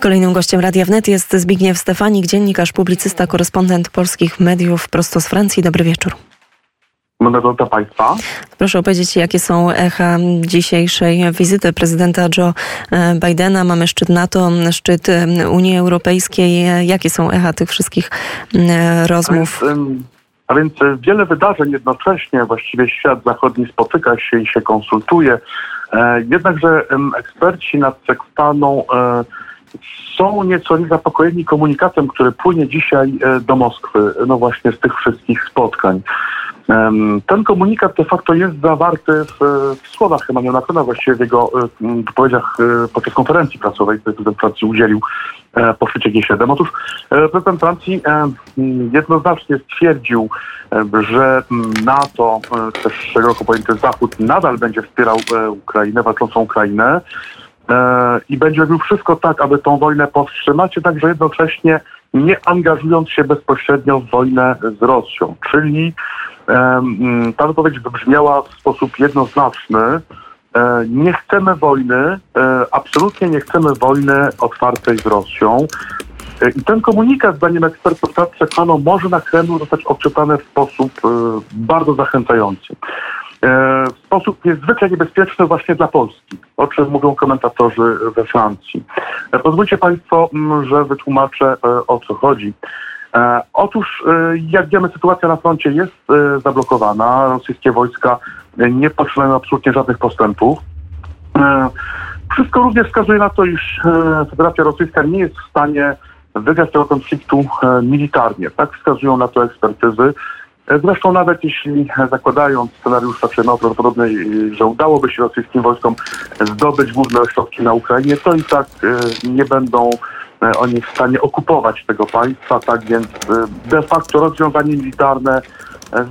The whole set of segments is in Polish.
Kolejnym gościem Radia Wnet jest Zbigniew Stefanik, dziennikarz, publicysta, korespondent polskich mediów prosto z Francji. Dobry wieczór. Dobry Państwa. Proszę opowiedzieć, jakie są echa dzisiejszej wizyty prezydenta Joe Bidena. Mamy szczyt NATO, szczyt Unii Europejskiej. Jakie są echa tych wszystkich rozmów? A więc, wiele wydarzeń jednocześnie, właściwie świat zachodni spotyka się i się konsultuje. E, jednakże eksperci nad sekstaną e, są nieco niezapokojeni komunikatem, który płynie dzisiaj e, do Moskwy, no właśnie z tych wszystkich spotkań. Ten komunikat de facto jest zawarty w, w słowach Emmanuela Macrona, właściwie w jego wypowiedziach podczas konferencji prasowej, której prezydent Francji udzielił po szczycie G7. Otóż prezydent Francji jednoznacznie stwierdził, że NATO, też szeroko pojęty Zachód, nadal będzie wspierał Ukrainę, walczącą Ukrainę i będzie robił wszystko tak, aby tą wojnę powstrzymać, jednakże jednocześnie nie angażując się bezpośrednio w wojnę z Rosją. Czyli ta wypowiedź wybrzmiała w sposób jednoznaczny. E, nie chcemy wojny, e, absolutnie nie chcemy wojny otwartej z Rosją. E, I ten komunikat, zdaniem ekspertów Tatsekano, może na Kremlu zostać odczytany w sposób bardzo zachęcający. W sposób niezwykle niebezpieczny właśnie dla Polski, o czym mówią komentatorzy we Francji. Pozwólcie Państwo, że wytłumaczę o co chodzi. Otóż, jak wiemy, sytuacja na froncie jest zablokowana. Rosyjskie wojska nie poczynają absolutnie żadnych postępów. Wszystko również wskazuje na to, iż Federacja Rosyjska nie jest w stanie wygrać tego konfliktu militarnie. Tak wskazują na to ekspertyzy. Zresztą nawet jeśli zakładając scenariusz prawdopodobny, że udałoby się rosyjskim wojskom zdobyć główne ośrodki na Ukrainie, to i tak nie będą oni w stanie okupować tego państwa, tak więc de facto rozwiązanie militarne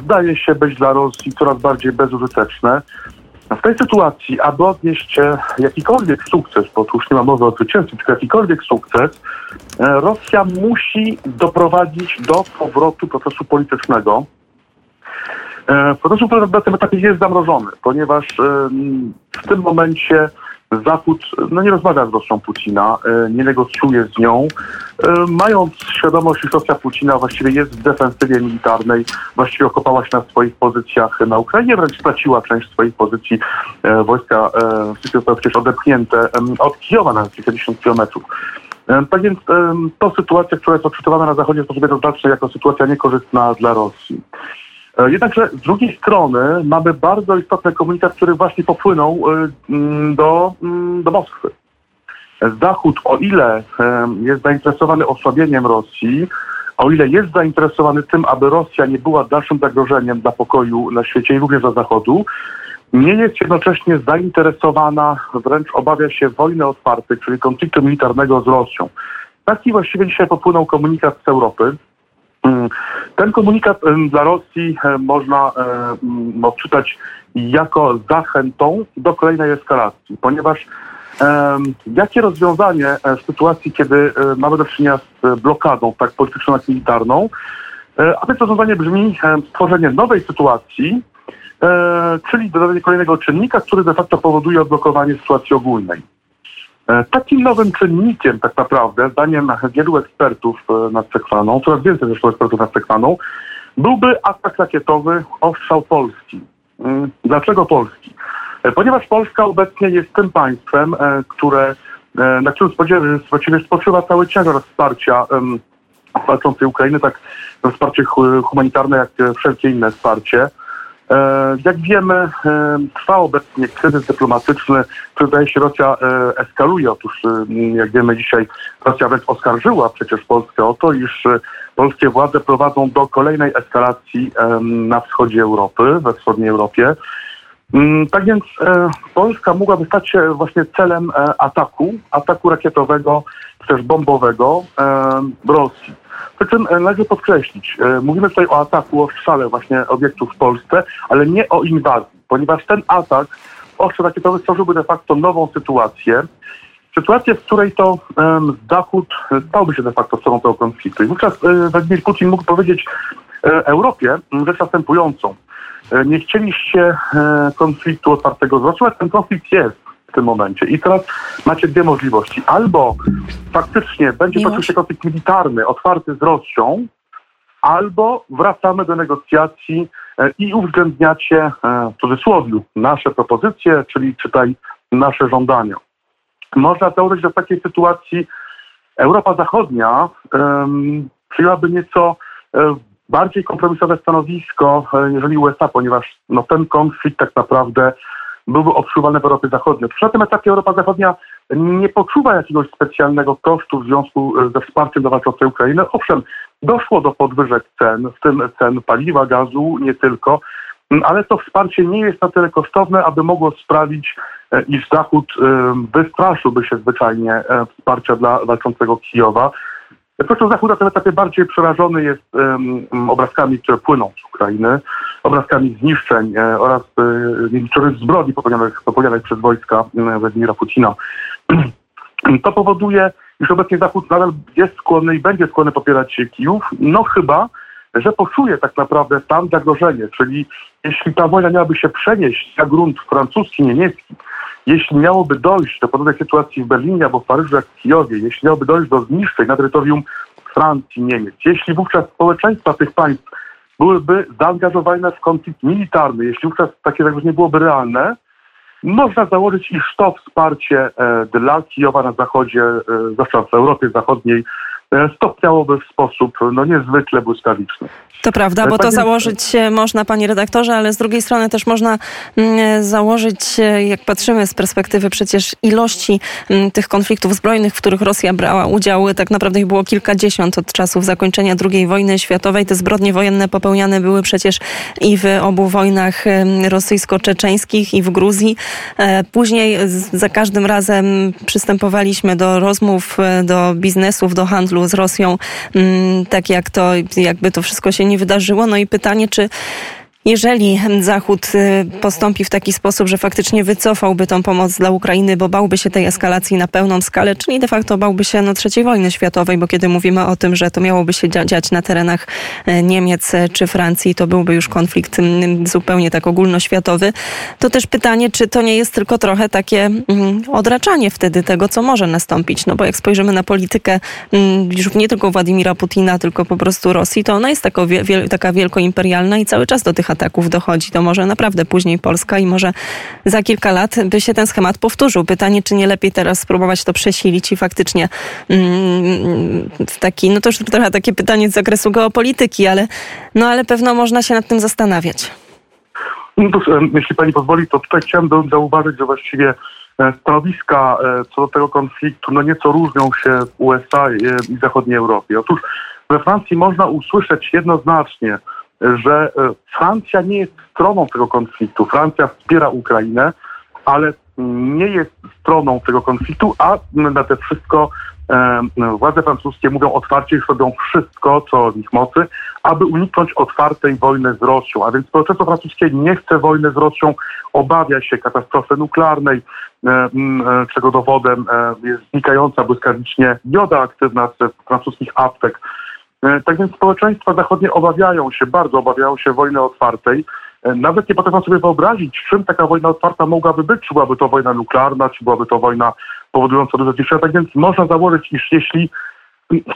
zdaje się być dla Rosji coraz bardziej bezużyteczne. W tej sytuacji, aby odnieść jakikolwiek sukces, bo tu już nie ma mowy o zwycięstwie, tylko jakikolwiek sukces, Rosja musi doprowadzić do powrotu procesu politycznego. Który na tym etapie jest zamrożony, ponieważ w tym momencie Zachód no, nie rozmawia z Rosją Putina, nie negocjuje z nią, mając świadomość, że Rosja Putina właściwie jest w defensywie militarnej, właściwie okopała się na swoich pozycjach na Ukrainie, wręcz straciła część swoich pozycji wojska są przecież odepchnięte od Kijowa na kilkadziesiąt kilometrów. Tak więc to sytuacja, która jest odczytywana na Zachodzie w sposób jednoznaczny jako sytuacja niekorzystna dla Rosji. Jednakże z drugiej strony mamy bardzo istotny komunikat, który właśnie popłynął do, do Moskwy. Zachód, o ile jest zainteresowany osłabieniem Rosji, o ile jest zainteresowany tym, aby Rosja nie była dalszym zagrożeniem dla pokoju na świecie i również dla Zachodu, nie jest jednocześnie zainteresowana, wręcz obawia się wojny otwartej, czyli konfliktu militarnego z Rosją. Taki właściwie dzisiaj popłynął komunikat z Europy. Ten komunikat dla Rosji można odczytać jako zachętą do kolejnej eskalacji, ponieważ jakie rozwiązanie w sytuacji, kiedy mamy do czynienia z blokadą tak polityczną jak militarną, a więc rozwiązanie brzmi stworzenie nowej sytuacji, czyli dodanie kolejnego czynnika, który de facto powoduje odblokowanie sytuacji ogólnej. Takim nowym czynnikiem tak naprawdę, zdaniem wielu ekspertów nad Sekwaną, coraz więcej zresztą ekspertów nad Sekwaną, byłby atak rakietowy ostrzał Polski. Dlaczego Polski? Ponieważ Polska obecnie jest tym państwem, które, na którym właściwie spoczywa cały ciężar wsparcia walczącej Ukrainy, tak wsparcie humanitarne, jak wszelkie inne wsparcie. Jak wiemy, trwa obecnie kryzys dyplomatyczny, który zdaje się Rosja eskaluje. Otóż, jak wiemy dzisiaj, Rosja wręcz oskarżyła przecież Polskę o to, iż polskie władze prowadzą do kolejnej eskalacji na wschodzie Europy, we wschodniej Europie. Tak więc Polska mogłaby stać się właśnie celem ataku, ataku rakietowego, czy też bombowego Rosji. Przy czym należy podkreślić, mówimy tutaj o ataku, o strzale właśnie obiektów w Polsce, ale nie o inwazji, ponieważ ten atak ostrzał rakietowy stworzyłby de facto nową sytuację, sytuację, w której to Zachód stałby się de facto stroną tego konfliktu. I wówczas e, Władimir Putin mógł powiedzieć e, Europie rzecz następującą. E, nie chcieliście e, konfliktu otwartego z Rosją, ten konflikt jest. w tym momencie. I teraz macie dwie możliwości. Albo faktycznie będzie toczył się konflikt militarny otwarty z Rosją, albo wracamy do negocjacji e, i uwzględniacie w cudzysłowie nasze propozycje, czyli czytaj nasze żądania. Można założyć, że w takiej sytuacji Europa Zachodnia um, przyjęłaby nieco bardziej kompromisowe stanowisko, jeżeli USA, ponieważ no, ten konflikt tak naprawdę byłby odczuwany w Europie Zachodniej. Przy tym etapie Europa Zachodnia nie poczuwa jakiegoś specjalnego kosztu w związku ze wsparciem dla walczącej Ukrainy. Owszem, doszło do podwyżek cen, w tym cen paliwa, gazu, nie tylko, ale to wsparcie nie jest na tyle kosztowne, aby mogło sprawić, e, iż Zachód e, wystraszyłby się zwyczajnie e, wsparcia dla walczącego Kijowa. Zresztą Zachód na tym etapie bardziej przerażony jest um, obrazkami, które płyną z Ukrainy, obrazkami zniszczeń e, oraz e, zbrodni popełnionych, popełnionych przez wojska e, Władimira Putina. To powoduje, iż obecnie Zachód nadal jest skłonny i będzie skłonny popierać Kijów, no chyba, że poczuje tak naprawdę tam zagrożenie, czyli jeśli ta wojna miałaby się przenieść na grunt francuski, niemiecki, jeśli miałoby dojść do podobnej sytuacji w Berlinie albo w Paryżu jak w Kijowie, jeśli miałoby dojść do zniszczeń na terytorium Francji, Niemiec, jeśli wówczas społeczeństwa tych państw byłyby zaangażowane w konflikt militarny, jeśli wówczas takie zagrożenie byłoby realne, można założyć, iż to wsparcie e, dla Kijowa na zachodzie, e, zwłaszcza w Europie Zachodniej, E, stopniałoby w sposób no, niezwykle błyskawiczny. To prawda, bo to założyć można, panie redaktorze, ale z drugiej strony też można mm, założyć, jak patrzymy z perspektywy przecież ilości mm, tych konfliktów zbrojnych, w których Rosja brała udział, tak naprawdę ich było kilkadziesiąt od czasów zakończenia II wojny światowej. Te zbrodnie wojenne popełniane były przecież i w obu wojnach rosyjsko-czeczeńskich i w Gruzji. E, później za każdym razem przystępowaliśmy do rozmów, e, do biznesów, do handlu handlu z Rosją, mm, tak jak to, jakby to wszystko się nie wydarzyło. No i pytanie, czy jeżeli Zachód y, postąpi w taki sposób, że faktycznie wycofałby tą pomoc dla Ukrainy, bo bałby się tej eskalacji na pełną skalę, czyli de facto bałby się no, trzeciej wojny światowej, bo kiedy mówimy o tym, że to miałoby się dziać na terenach e, Niemiec czy Francji, to byłby już konflikt zupełnie tak ogólnoświatowy, to też pytanie, czy to nie jest tylko trochę takie odraczanie wtedy tego, co może nastąpić. No bo jak spojrzymy na politykę już nie tylko Władimira Putina, tylko po prostu Rosji, to ona jest taka, taka wielkoimperialna i cały czas do tych ataków dochodzi, to może naprawdę później Polska i może za kilka lat by się ten schemat powtórzył. Pytanie, czy nie lepiej teraz spróbować to przesilić i faktycznie mm, taki, no to już trochę takie pytanie z zakresu geopolityki, ale, no ale pewno można się nad tym zastanawiać. No to, jeśli pani pozwoli, to tutaj chciałem zauważyć, że właściwie e, stanowiska e, co do tego konfliktu no nieco różnią się w USA i zachodniej Europie. Otóż we Francji można usłyszeć jednoznacznie, że e, Francja nie jest stroną tego konfliktu. Francja wspiera Ukrainę, ale nie jest stroną tego konfliktu, a na te wszystko e, władze francuskie mówią otwarcie, iż robią wszystko, co w ich mocy, aby uniknąć otwartej wojny z Rosją. A więc społeczeństwo francuskie nie chce wojny z Rosją, obawia się katastrofy nuklearnej, e, czego dowodem jest znikająca błyskawicznie joda aktywna z francuskich aptek tak więc społeczeństwa zachodnie obawiają się, bardzo obawiają się wojny otwartej. E, nawet nie potrafią sobie wyobrazić, czym taka wojna otwarta mogłaby być. Czy byłaby to wojna nuklearna, czy byłaby to wojna powodująca duże zniszczenia. Tak więc można założyć, iż jeśli,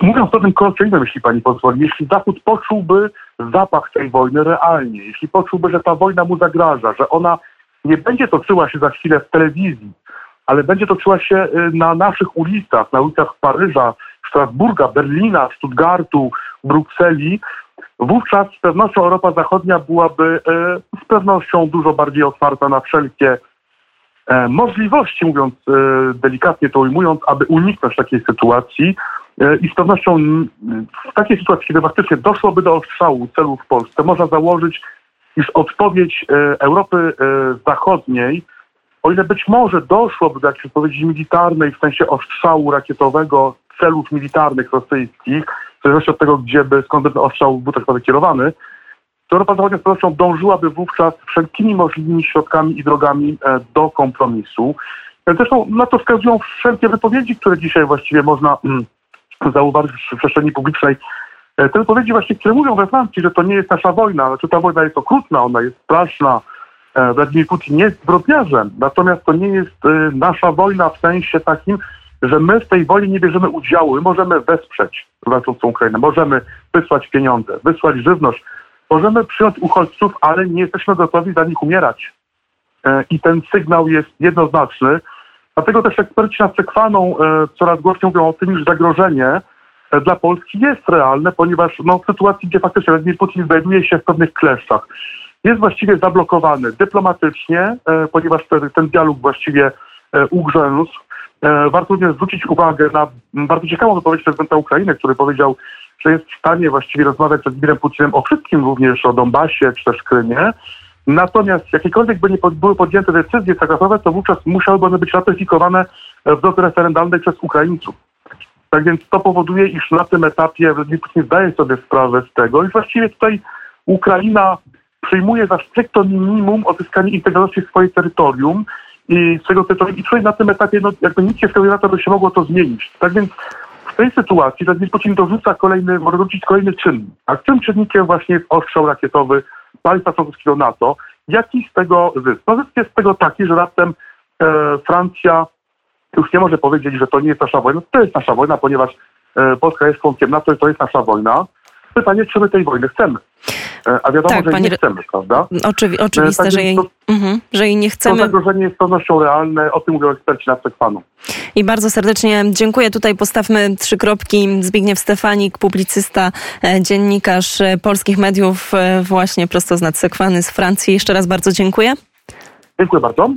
mówiąc o tym kolokcyjnym, jeśli pani pozwoli, jeśli Zachód poczułby zapach tej wojny realnie, jeśli poczułby, że ta wojna mu zagraża, że ona nie będzie toczyła się za chwilę w telewizji, ale będzie toczyła się y, na naszych ulicach, na ulicach Paryża, Strasburga, Berlina, Stuttgartu, Brukseli, wówczas z pewnością Europa Zachodnia byłaby e, z pewnością dużo bardziej otwarta na wszelkie e, możliwości, mówiąc e, delikatnie to ujmując, aby uniknąć takiej sytuacji. I z pewnością w takiej sytuacji, kiedy faktycznie doszłoby do ostrzału celów w Polsce, można założyć, iż odpowiedź Europy Zachodniej, o ile być może doszłoby do jakiejś odpowiedzi militarnej w sensie ostrzału rakietowego celów militarnych rosyjskich, w zależności od tego, gdzie by, skąd by ten ostrzał był tak naprawdę kierowany, to Europa Zachodnia z pewnością dążyłaby wówczas wszelkimi możliwymi środkami i drogami e, do kompromisu. E, zresztą na to wskazują wszelkie wypowiedzi, które dzisiaj właściwie można mm, zauważyć w przestrzeni publicznej. E, te wypowiedzi właśnie, które mówią we Francji, że to nie jest nasza wojna, że ta wojna jest okrutna, ona jest straszna, Władimir Putin jest zbrodniarzem, natomiast to nie jest nasza wojna w sensie takim, że my w tej wojnie nie bierzemy udziału. My możemy wesprzeć walczącą Ukrainę, możemy wysłać pieniądze, wysłać żywność, możemy przyjąć uchodźców, ale nie jesteśmy gotowi za nich umierać. I ten sygnał jest jednoznaczny. Dlatego też eksperci nad Sekwaną coraz głośniej mówią o tym, iż zagrożenie dla Polski jest realne, ponieważ no, w sytuacji, gdzie faktycznie Władimir Putin znajduje się w pewnych kleszczach, jest właściwie zablokowany dyplomatycznie, e, ponieważ ten, ten dialog właściwie e, ugrzęzł. E, warto również zwrócić uwagę na bardzo ciekawą wypowiedź prezydenta Ukrainy, który powiedział, że jest w stanie właściwie rozmawiać z Władimirem Putinem o wszystkim, również o Donbasie czy też Krymie. Natomiast jakiekolwiek by nie były podjęte decyzje traktowe, to wówczas musiałyby one być ratyfikowane w drodze referendalnej przez Ukraińców. Tak więc to powoduje, iż na tym etapie Władimir Putin zdaje sobie sprawę z tego i właściwie tutaj Ukraina przyjmuje za stricto minimum odzyskanie integralności swojej terytorium i swojego terytorium i tutaj na tym etapie no, jakby nic się wskazuje na to, by się mogło to zmienić. Tak więc w tej sytuacji Władimir Putin dorzuca kolejny, może dorzucić kolejny czynnik. A tym czynnikiem właśnie jest ostrzał rakietowy państwa członkowskiego NATO. Jaki z tego zysk? No zysk jest z tego taki, że raptem e, Francja już nie może powiedzieć, że to nie jest nasza wojna. To jest nasza wojna, ponieważ e, Polska jest członkiem NATO i to jest nasza wojna. Pytanie, czy my tej wojny chcemy? E, a wiadomo, Tak, że panie- nie chcemy, prawda? Oczywi- oczywiste, tak że jej, to- mhm, że jej nie To chcemy. zagrożenie jest z pewnością realne, o tym mówią eksperci na Sekwanu. I bardzo serdecznie dziękuję. Tutaj postawmy trzy kropki. Zbigniew Stefanik, publicysta, e, dziennikarz e, polskich mediów, e, właśnie prosto z nadsekwany z Francji. Jeszcze raz bardzo dziękuję. Dziękuję bardzo.